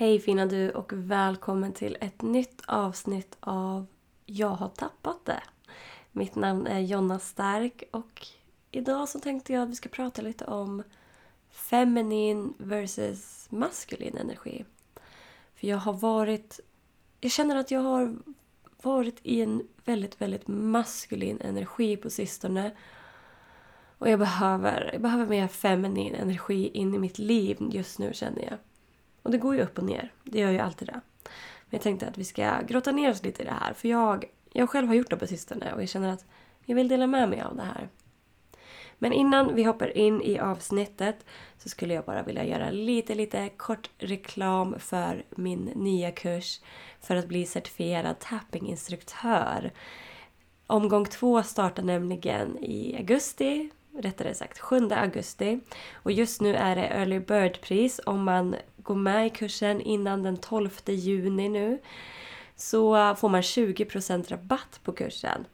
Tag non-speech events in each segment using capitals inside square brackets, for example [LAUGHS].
Hej fina du och välkommen till ett nytt avsnitt av Jag har tappat det. Mitt namn är Jonna Stark och idag så tänkte jag att vi ska prata lite om feminin versus maskulin energi. För jag har varit... Jag känner att jag har varit i en väldigt, väldigt maskulin energi på sistone. Och jag behöver, jag behöver mer feminin energi in i mitt liv just nu känner jag. Och det går ju upp och ner. Det gör ju alltid det. Men jag tänkte att vi ska grotta ner oss lite i det här. För jag, jag själv har gjort det på sistone och jag känner att jag vill dela med mig av det här. Men innan vi hoppar in i avsnittet så skulle jag bara vilja göra lite, lite kort reklam för min nya kurs för att bli certifierad tappinginstruktör. Omgång två startar nämligen i augusti, rättare sagt 7 augusti. Och just nu är det early bird-pris om man gå med i kursen innan den 12 juni nu. Så får man 20% rabatt på kursen.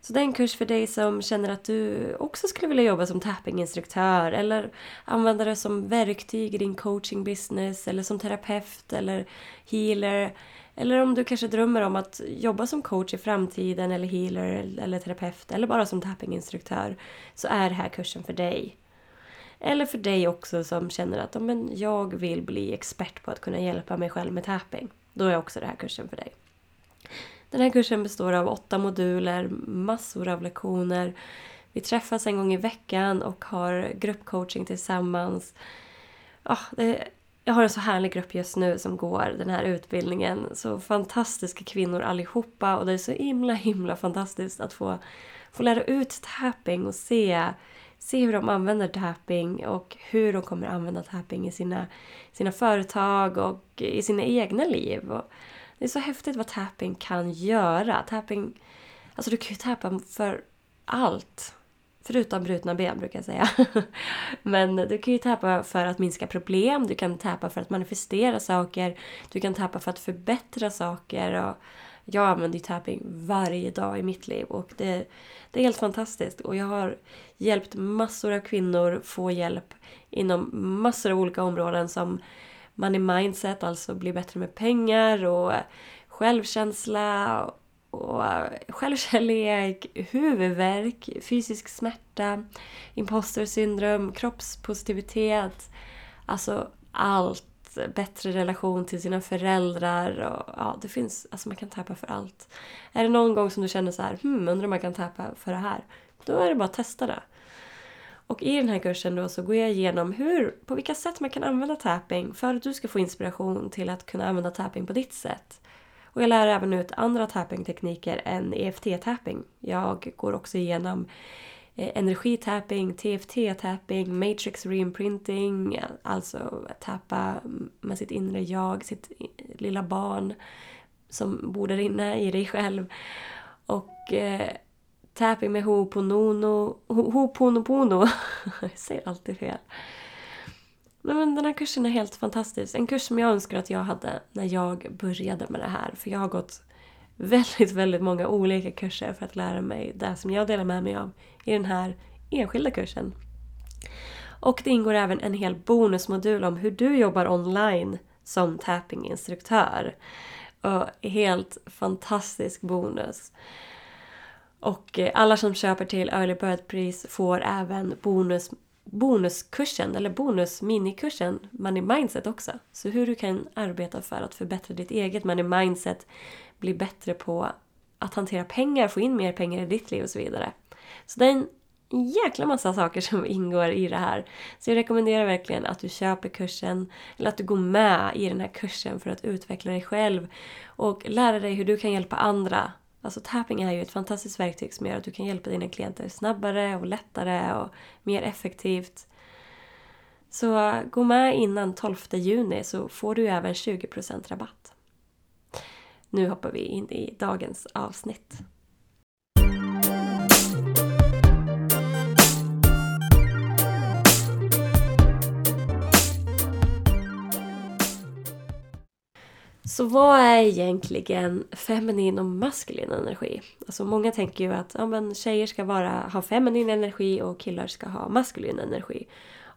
Så det är en kurs för dig som känner att du också skulle vilja jobba som tappinginstruktör eller använda det som verktyg i din coaching business eller som terapeut eller healer. Eller om du kanske drömmer om att jobba som coach i framtiden eller healer eller terapeut eller bara som tappinginstruktör så är det här kursen för dig. Eller för dig också som känner att men jag vill bli expert på att kunna hjälpa mig själv med tapping. Då är också den här kursen för dig. Den här kursen består av åtta moduler, massor av lektioner. Vi träffas en gång i veckan och har gruppcoaching tillsammans. Oh, det, jag har en så härlig grupp just nu som går den här utbildningen. Så fantastiska kvinnor allihopa och det är så himla himla fantastiskt att få, få lära ut tapping och se, se hur de använder tapping och hur de kommer använda tapping i sina, sina företag och i sina egna liv. Och det är så häftigt vad tapping kan göra. Tapping, alltså du kan ju tappa för allt. Förutom brutna ben brukar jag säga. [LAUGHS] Men du kan ju tappa för att minska problem, du kan tappa för att manifestera saker, du kan tappa för att förbättra saker. Och jag använder ju tapping varje dag i mitt liv och det, det är helt fantastiskt. Och jag har hjälpt massor av kvinnor få hjälp inom massor av olika områden som money mindset, alltså bli bättre med pengar och självkänsla och självkärlek, huvudvärk, fysisk smärta, imposter syndrom, kroppspositivitet. Alltså allt. Bättre relation till sina föräldrar. Och, ja, det finns, alltså man kan tappa för allt. Är det någon gång som du känner så här, hmm, undrar om man kan tappa för det här? Då är det bara att testa det. Och i den här kursen då så går jag igenom hur, på vilka sätt man kan använda tapping för att du ska få inspiration till att kunna använda tapping på ditt sätt. Och jag lär även ut andra tappingtekniker än EFT-tapping. Jag går också igenom Eh, energitapping, TFT-tapping, matrix reimprinting, alltså tappa med sitt inre jag, sitt lilla barn som bor där inne i dig själv. Och eh, tapping med Ho'oponopono. Ho'oponopono. [LAUGHS] jag säger alltid fel. Men den här kursen är helt fantastisk. En kurs som jag önskar att jag hade när jag började med det här. För jag har gått väldigt, väldigt många olika kurser för att lära mig det som jag delar med mig av i den här enskilda kursen. Och det ingår även en hel bonusmodul om hur du jobbar online som tappinginstruktör. Och helt fantastisk bonus. Och eh, alla som köper till Early Bird-pris får även bonus, bonuskursen, eller bonus-minikursen Money Mindset också. Så hur du kan arbeta för att förbättra ditt eget Money Mindset, bli bättre på att hantera pengar, få in mer pengar i ditt liv och så vidare. Så det är en jäkla massa saker som [LAUGHS] ingår i det här. Så jag rekommenderar verkligen att du köper kursen eller att du går med i den här kursen för att utveckla dig själv och lära dig hur du kan hjälpa andra Alltså tapping är ju ett fantastiskt verktyg som gör att du kan hjälpa dina klienter snabbare och lättare och mer effektivt. Så gå med innan 12 juni så får du även 20% rabatt. Nu hoppar vi in i dagens avsnitt. Så vad är egentligen feminin och maskulin energi? Alltså många tänker ju att ja, men tjejer ska bara ha feminin energi och killar ska ha maskulin energi.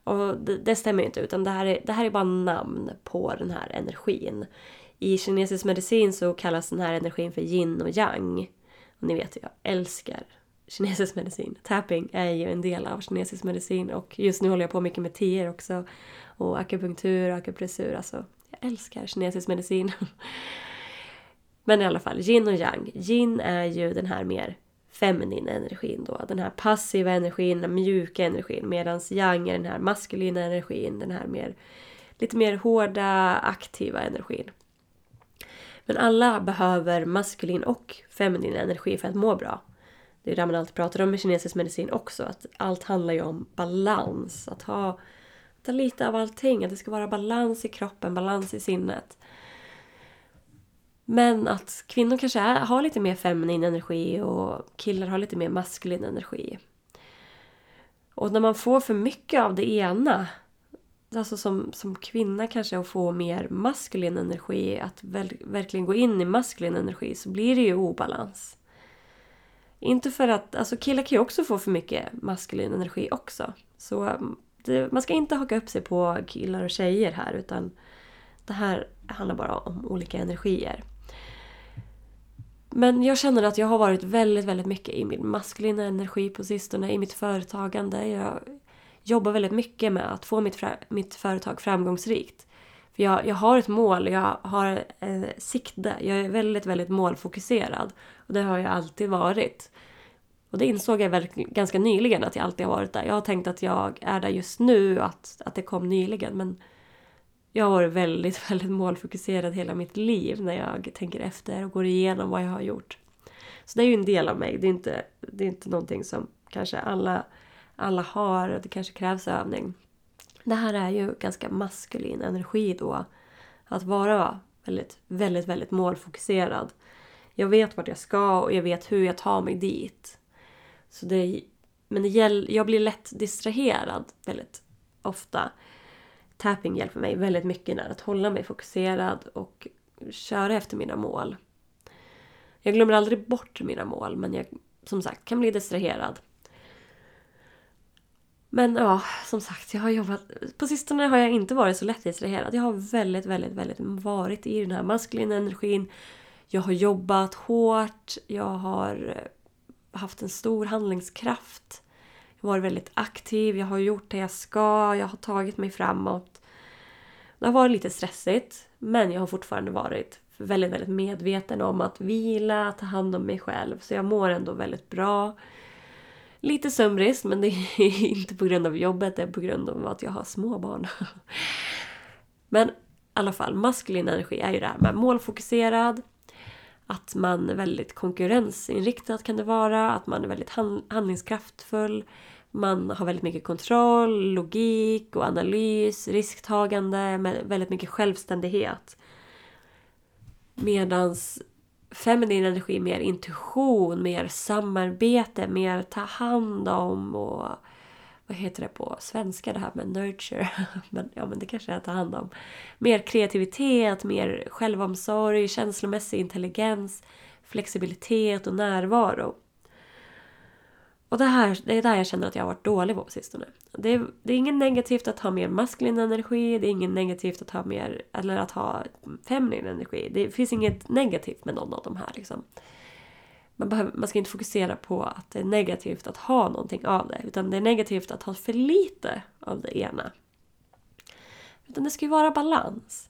Och det, det stämmer inte utan det här, är, det här är bara namn på den här energin. I kinesisk medicin så kallas den här energin för yin och yang. Och ni vet, jag älskar kinesisk medicin. Tapping är ju en del av kinesisk medicin och just nu håller jag på mycket med tier också. Och akupunktur och akupressur. Alltså, jag älskar kinesisk medicin. Men i alla fall, yin och yang. Yin är ju den här mer feminina energin då. Den här passiva energin, den mjuka energin. Medan yang är den här maskulina energin. Den här mer, lite mer hårda, aktiva energin. Men alla behöver maskulin och feminin energi för att må bra. Det är det man alltid pratar om med kinesisk medicin också. Att allt handlar ju om balans. Att ha, att lite av allting. Att det ska vara balans i kroppen, balans i sinnet. Men att kvinnor kanske är, har lite mer feminin energi och killar har lite mer maskulin energi. Och när man får för mycket av det ena, alltså som, som kvinna kanske att få mer maskulin energi, att väl, verkligen gå in i maskulin energi, så blir det ju obalans. Inte för att, alltså killar kan ju också få för mycket maskulin energi också. Så Eh, man ska inte haka upp sig på killar och tjejer här utan det här handlar bara om olika energier. Men jag känner att jag har varit väldigt, väldigt mycket i min maskulina energi på sistone, i mitt företagande. Jag jobbar väldigt mycket med att få mitt, mitt företag framgångsrikt. För jag, jag har ett mål, jag har eh, sikte, jag är väldigt, väldigt målfokuserad. Och det har jag alltid varit. Och det insåg jag väl ganska nyligen att jag alltid har varit där. Jag har tänkt att jag är där just nu, att, att det kom nyligen. Men jag har varit väldigt, [LAUGHS] väldigt målfokuserad hela mitt liv när jag tänker efter och går igenom vad jag har gjort. Så det är ju en del av mig. Det är inte, det är inte någonting som kanske alla, alla har och det kanske krävs övning. Det här är ju ganska maskulin energi då. Att vara väldigt, väldigt, väldigt målfokuserad. Jag vet vart jag ska och jag vet hur jag tar mig dit. Så det, men det gäll, jag blir lätt distraherad väldigt ofta tapping hjälper mig väldigt mycket när att hålla mig fokuserad och köra efter mina mål. Jag glömmer aldrig bort mina mål men jag som sagt kan bli distraherad. Men ja, som sagt, jag har jobbat... På sistone har jag inte varit så lätt distraherad. Jag har väldigt, väldigt, väldigt varit i den här maskulina energin. Jag har jobbat hårt. Jag har haft en stor handlingskraft. Jag har varit väldigt aktiv, jag har gjort det jag ska, jag har tagit mig framåt. Det har varit lite stressigt, men jag har fortfarande varit väldigt, väldigt medveten om att vila, ta hand om mig själv. Så jag mår ändå väldigt bra. Lite sömnbrist, men det är [LAUGHS] inte på grund av jobbet, det är på grund av att jag har småbarn. [LAUGHS] Men i alla fall, maskulin energi är ju det här med målfokuserad, att man är väldigt konkurrensinriktad kan det vara, att man är väldigt handlingskraftfull. Man har väldigt mycket kontroll, logik och analys, risktagande, med väldigt mycket självständighet. Medans feminin energi mer intuition, mer samarbete, mer ta hand om och vad heter det på svenska det här med nurture? [LAUGHS] men, ja men det kanske är att ta hand om. Mer kreativitet, mer självomsorg, känslomässig intelligens, flexibilitet och närvaro. Och det, här, det är där jag känner att jag har varit dålig på på sistone. Det är, det är inget negativt att ha mer maskulin energi, det är inget negativt att ha mer, eller att ha feminin energi. Det finns inget negativt med någon av de här liksom man, behöver, man ska inte fokusera på att det är negativt att ha någonting av det. Utan det är negativt att ha för lite av det ena. Utan det ska ju vara balans.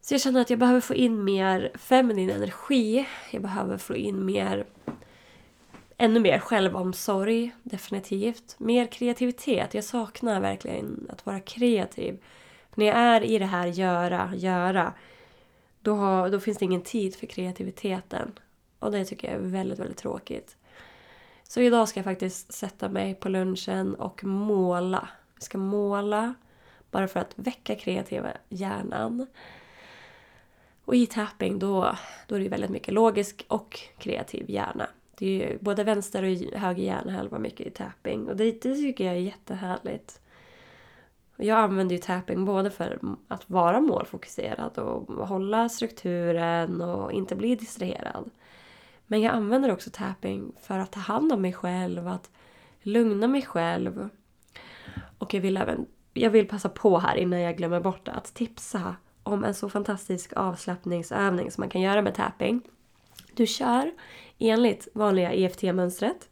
Så jag känner att jag behöver få in mer feminin energi. Jag behöver få in mer ännu mer självomsorg, definitivt. Mer kreativitet. Jag saknar verkligen att vara kreativ. När jag är i det här göra, göra, då, har, då finns det ingen tid för kreativiteten. Och det tycker jag är väldigt, väldigt tråkigt. Så idag ska jag faktiskt sätta mig på lunchen och måla. Jag ska måla bara för att väcka kreativa hjärnan. Och i tapping då, då är det väldigt mycket logisk och kreativ hjärna. Det är ju både vänster och höger hjärnhalva mycket i tapping och det, det tycker jag är jättehärligt. Jag använder ju tapping både för att vara målfokuserad och hålla strukturen och inte bli distraherad. Men jag använder också tapping för att ta hand om mig själv, att lugna mig själv. Och jag vill även jag vill passa på här innan jag glömmer bort det att tipsa om en så fantastisk avslappningsövning som man kan göra med tapping. Du kör enligt vanliga EFT-mönstret.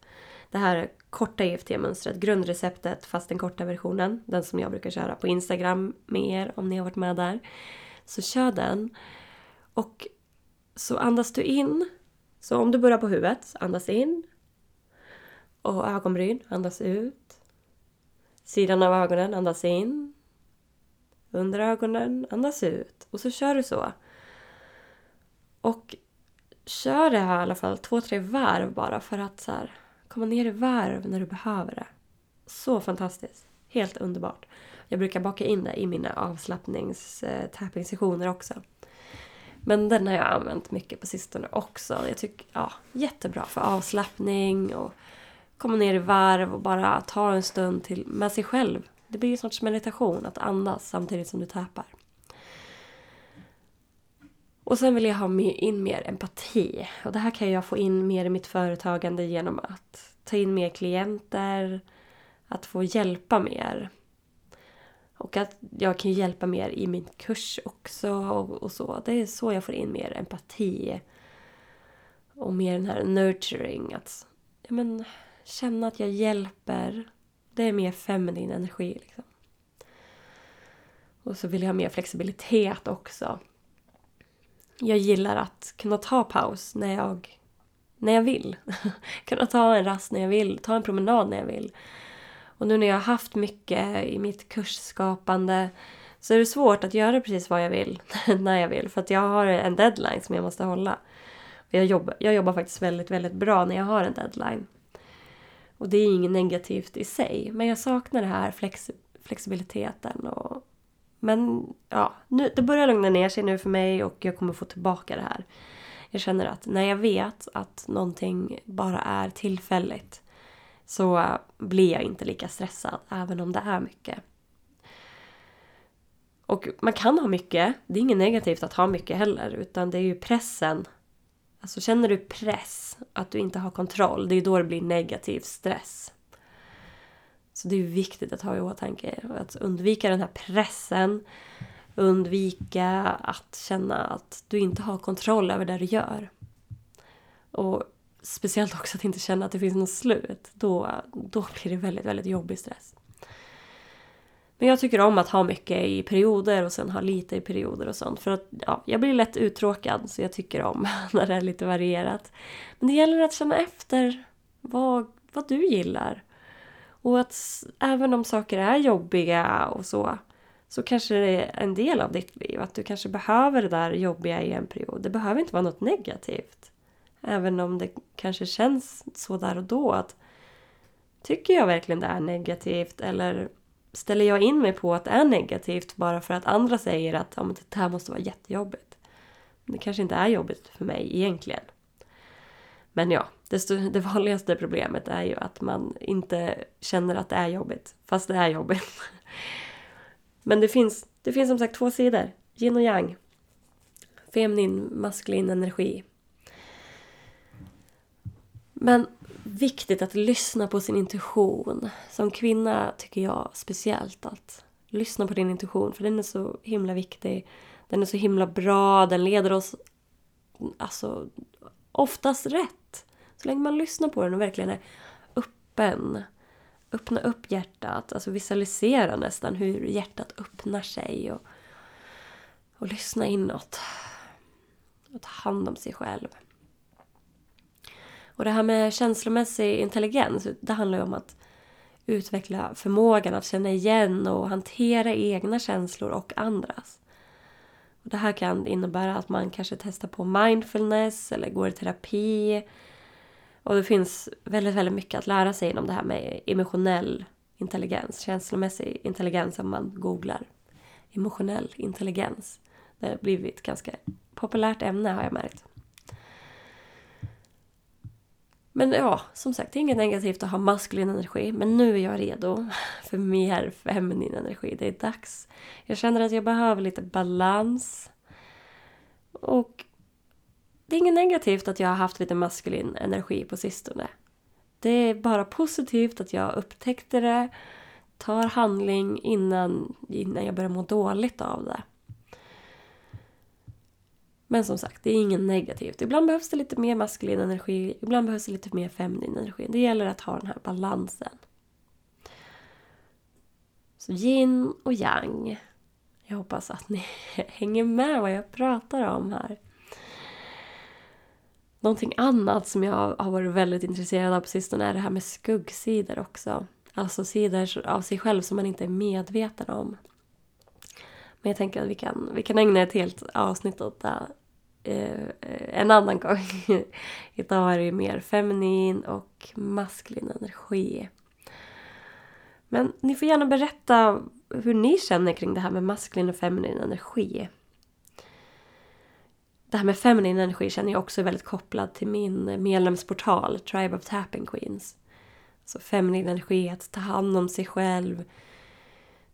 Det här korta EFT-mönstret, grundreceptet fast den korta versionen. Den som jag brukar köra på Instagram med er om ni har varit med där. Så kör den. Och så andas du in. Så om du börjar på huvudet, andas in. Och ögonbryn, andas ut. Sidan av ögonen, andas in. Under ögonen, andas ut. Och så kör du så. Och kör det här i alla fall två, tre varv bara för att så här, komma ner i varv när du behöver det. Så fantastiskt. Helt underbart. Jag brukar baka in det i mina avslappnings-tapping-sessioner eh, också. Men den har jag använt mycket på sistone också. Jag tycker, ja, jättebra för avslappning och komma ner i varv och bara ta en stund till med sig själv. Det blir en sorts meditation att andas samtidigt som du täpar. Och sen vill jag ha in mer empati. Och det här kan jag få in mer i mitt företagande genom att ta in mer klienter, att få hjälpa mer. Och att jag kan hjälpa mer i min kurs också och, och så. Det är så jag får in mer empati. Och mer den här nurturing. Att ja, men, känna att jag hjälper. Det är mer feminin energi. Liksom. Och så vill jag ha mer flexibilitet också. Jag gillar att kunna ta paus när jag, när jag vill. [LAUGHS] kunna ta en rast när jag vill, ta en promenad när jag vill. Och nu när jag har haft mycket i mitt kursskapande så är det svårt att göra precis vad jag vill [LAUGHS] när jag vill. För att jag har en deadline som jag måste hålla. Jag jobbar, jag jobbar faktiskt väldigt, väldigt bra när jag har en deadline. Och det är inget negativt i sig. Men jag saknar det här flex, flexibiliteten. Och, men ja, nu, det börjar lugna ner sig nu för mig och jag kommer få tillbaka det här. Jag känner att när jag vet att någonting bara är tillfälligt så blir jag inte lika stressad även om det är mycket. Och man kan ha mycket, det är inget negativt att ha mycket heller utan det är ju pressen. Alltså känner du press, att du inte har kontroll, det är då det blir negativ stress. Så det är viktigt att ha i åtanke att undvika den här pressen. Undvika att känna att du inte har kontroll över det du gör. Och speciellt också att inte känna att det finns något slut. Då, då blir det väldigt, väldigt jobbig stress. Men jag tycker om att ha mycket i perioder och sen ha lite i perioder och sånt. För att ja, jag blir lätt uttråkad så jag tycker om [LAUGHS] när det är lite varierat. Men det gäller att känna efter vad, vad du gillar. Och att även om saker är jobbiga och så, så kanske det är en del av ditt liv. Att du kanske behöver det där jobbiga i en period. Det behöver inte vara något negativt. Även om det kanske känns så där och då att tycker jag verkligen det är negativt eller ställer jag in mig på att det är negativt bara för att andra säger att ja, men det här måste vara jättejobbigt. Det kanske inte är jobbigt för mig egentligen. Men ja, det, [LAUGHS] det vanligaste problemet är ju att man inte känner att det är jobbigt, fast det är jobbigt. [LAUGHS] Men det finns, det finns som sagt två sidor, yin och yang. Feminin, maskulin energi. Men viktigt att lyssna på sin intuition. Som kvinna tycker jag speciellt att lyssna på din intuition för den är så himla viktig. Den är så himla bra, den leder oss alltså oftast rätt. Så länge man lyssnar på den och verkligen är öppen. Öppna upp hjärtat, alltså visualisera nästan hur hjärtat öppnar sig och, och lyssna inåt. Och ta hand om sig själv. Och det här med känslomässig intelligens, det handlar ju om att utveckla förmågan att känna igen och hantera egna känslor och andras. Och det här kan innebära att man kanske testar på mindfulness eller går i terapi. Och det finns väldigt, väldigt mycket att lära sig inom det här med emotionell intelligens, känslomässig intelligens om man googlar emotionell intelligens. Det har blivit ett ganska populärt ämne har jag märkt. Men ja, som sagt, det är inget negativt att ha maskulin energi. Men nu är jag redo för mer feminin energi. Det är dags. Jag känner att jag behöver lite balans. Och det är inget negativt att jag har haft lite maskulin energi på sistone. Det är bara positivt att jag upptäckte det. tar handling innan, innan jag börjar må dåligt av det. Men som sagt, det är inget negativt. Ibland behövs det lite mer maskulin energi, ibland behövs det lite mer feminin energi. Det gäller att ha den här balansen. Så yin och yang. Jag hoppas att ni [LAUGHS] hänger med vad jag pratar om här. Någonting annat som jag har varit väldigt intresserad av på sistone är det här med skuggsidor också. Alltså sidor av sig själv som man inte är medveten om. Men jag tänker att vi kan, vi kan ägna ett helt avsnitt åt det Eh, en annan gång. [LAUGHS] Idag är det mer feminin och maskulin energi. Men ni får gärna berätta hur ni känner kring det här med maskulin och feminin energi. Det här med feminin energi känner jag också väldigt kopplad till min medlemsportal Tribe of Tapping Queens. Så feminin energi, att ta hand om sig själv,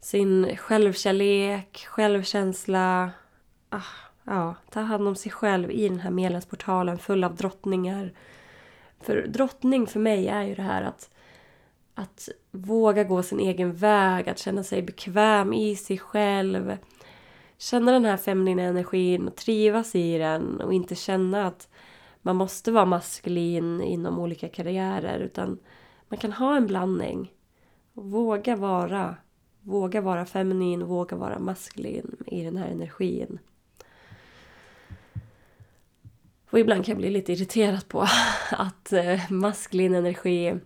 sin självkärlek, självkänsla. Ah, ja, ta hand om sig själv i den här medlemsportalen full av drottningar. För drottning för mig är ju det här att att våga gå sin egen väg, att känna sig bekväm i sig själv. Känna den här feminina energin och trivas i den och inte känna att man måste vara maskulin inom olika karriärer utan man kan ha en blandning. Våga vara, våga vara feminin, våga vara maskulin i den här energin. Och ibland kan jag bli lite irriterad på [LAUGHS] att eh, maskulin energi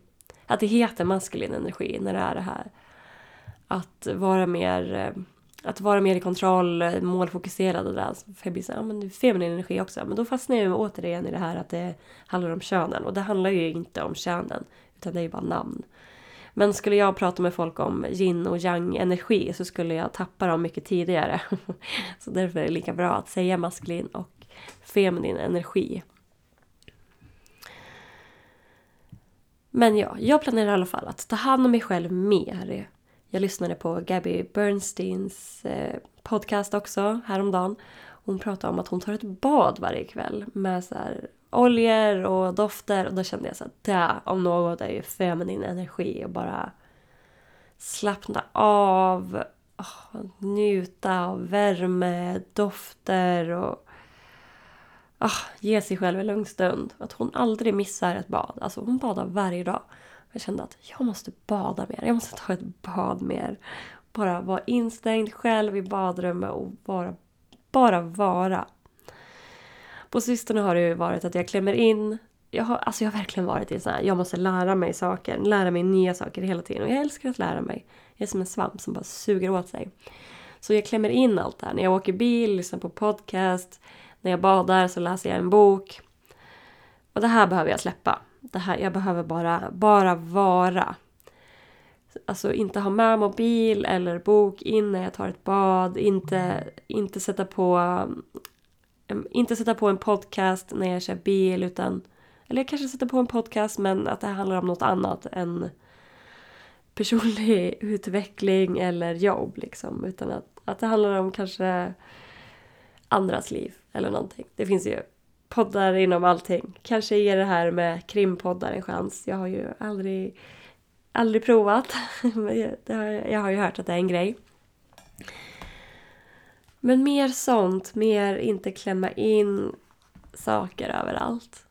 att det heter maskulin energi när det är det här att vara mer eh, att vara mer i kontroll, målfokuserad och där. För jag blir så, ja men det är feminin energi också. Men då fastnar jag återigen i det här att det handlar om könen. Och det handlar ju inte om könen, utan det är ju bara namn. Men skulle jag prata med folk om yin och yang energi så skulle jag tappa dem mycket tidigare. [LAUGHS] Så därför är det lika bra att säga maskulin och feminin energi. Men ja, jag planerar i alla fall att ta hand om mig själv mer. Jag lyssnade på Gabby Bernsteins eh, podcast också häromdagen. Hon pratade om att hon tar ett bad varje kväll med så här oljor och dofter och då kände jag så att det om något är ju feminin energi och bara slappna av, oh, njuta av värme, dofter och ah, ge sig själv en lugn stund. Att hon aldrig missar ett bad. Alltså hon badar varje dag. Jag kände att jag måste bada mer. Jag måste ta ett bad mer. Bara vara instängd själv i badrummet och bara, bara vara. På sistone har det ju varit att jag klämmer in jag har, alltså jag har verkligen varit i så här, jag måste lära mig saker, lära mig nya saker hela tiden. Och jag älskar att lära mig. Jag är som en svamp som bara suger åt sig. Så jag klämmer in allt det här. När jag åker bil, lyssnar på podcast, när jag badar så läser jag en bok. Och det här behöver jag släppa. Det här, jag behöver bara, bara vara. Alltså inte ha med mobil eller bok in när jag tar ett bad. Inte, inte, sätta på, inte sätta på en podcast när jag kör bil utan... Eller jag kanske sätter på en podcast men att det handlar om något annat än personlig [LAUGHS] utveckling eller jobb liksom. Utan att, att det handlar om kanske andras liv eller någonting. Det finns ju poddar inom allting. Kanske ger det här med krimpoddar en chans. Jag har ju aldrig, aldrig provat. [LAUGHS] jag har ju hört att det är en grej. Men mer sånt, mer inte klämma in saker överallt.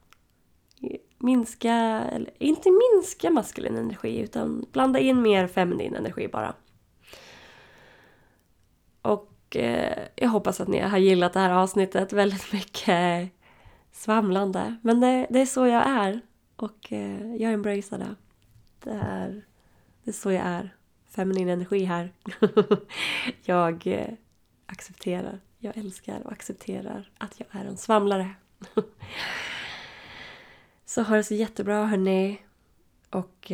Minska, eller inte minska maskulin energi utan blanda in mer feminin energi bara. Och och eh, jag hoppas att ni har gillat det här avsnittet väldigt [LAUGHS] mycket svamlande. Men det, det är så jag är och eh, jag embracear det. Det är, det är så jag är. Feminin energi här. [LAUGHS] jag eh, accepterar, jag älskar och accepterar att jag är en svamlare. [LAUGHS] så ha det så jättebra hörni. Och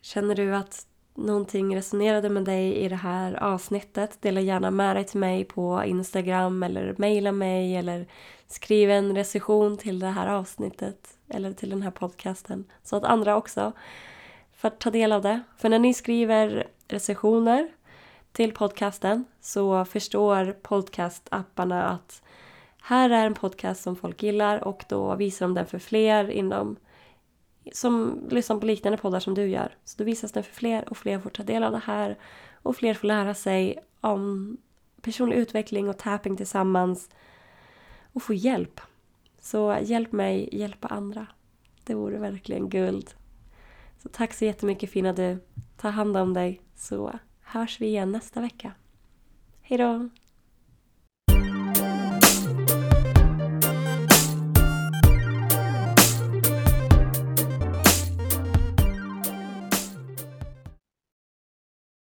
känner du att någonting resonerade med dig i det här avsnittet, dela gärna med dig till mig på Instagram eller mejla mig eller skriv en recension till det här avsnittet eller till den här podcasten så att andra också får ta del av det. För när ni skriver recensioner till podcasten så förstår podcastapparna att här är en podcast som folk gillar och då visar de den för fler inom som lyssnar på liknande poddar som du gör. Så då visas den för fler och fler får ta del av det här och fler får lära sig om personlig utveckling och tapping tillsammans och få hjälp. Så hjälp mig hjälpa andra. Det vore verkligen guld. Så tack så jättemycket fina du. Ta hand om dig så hörs vi igen nästa vecka. Hejdå!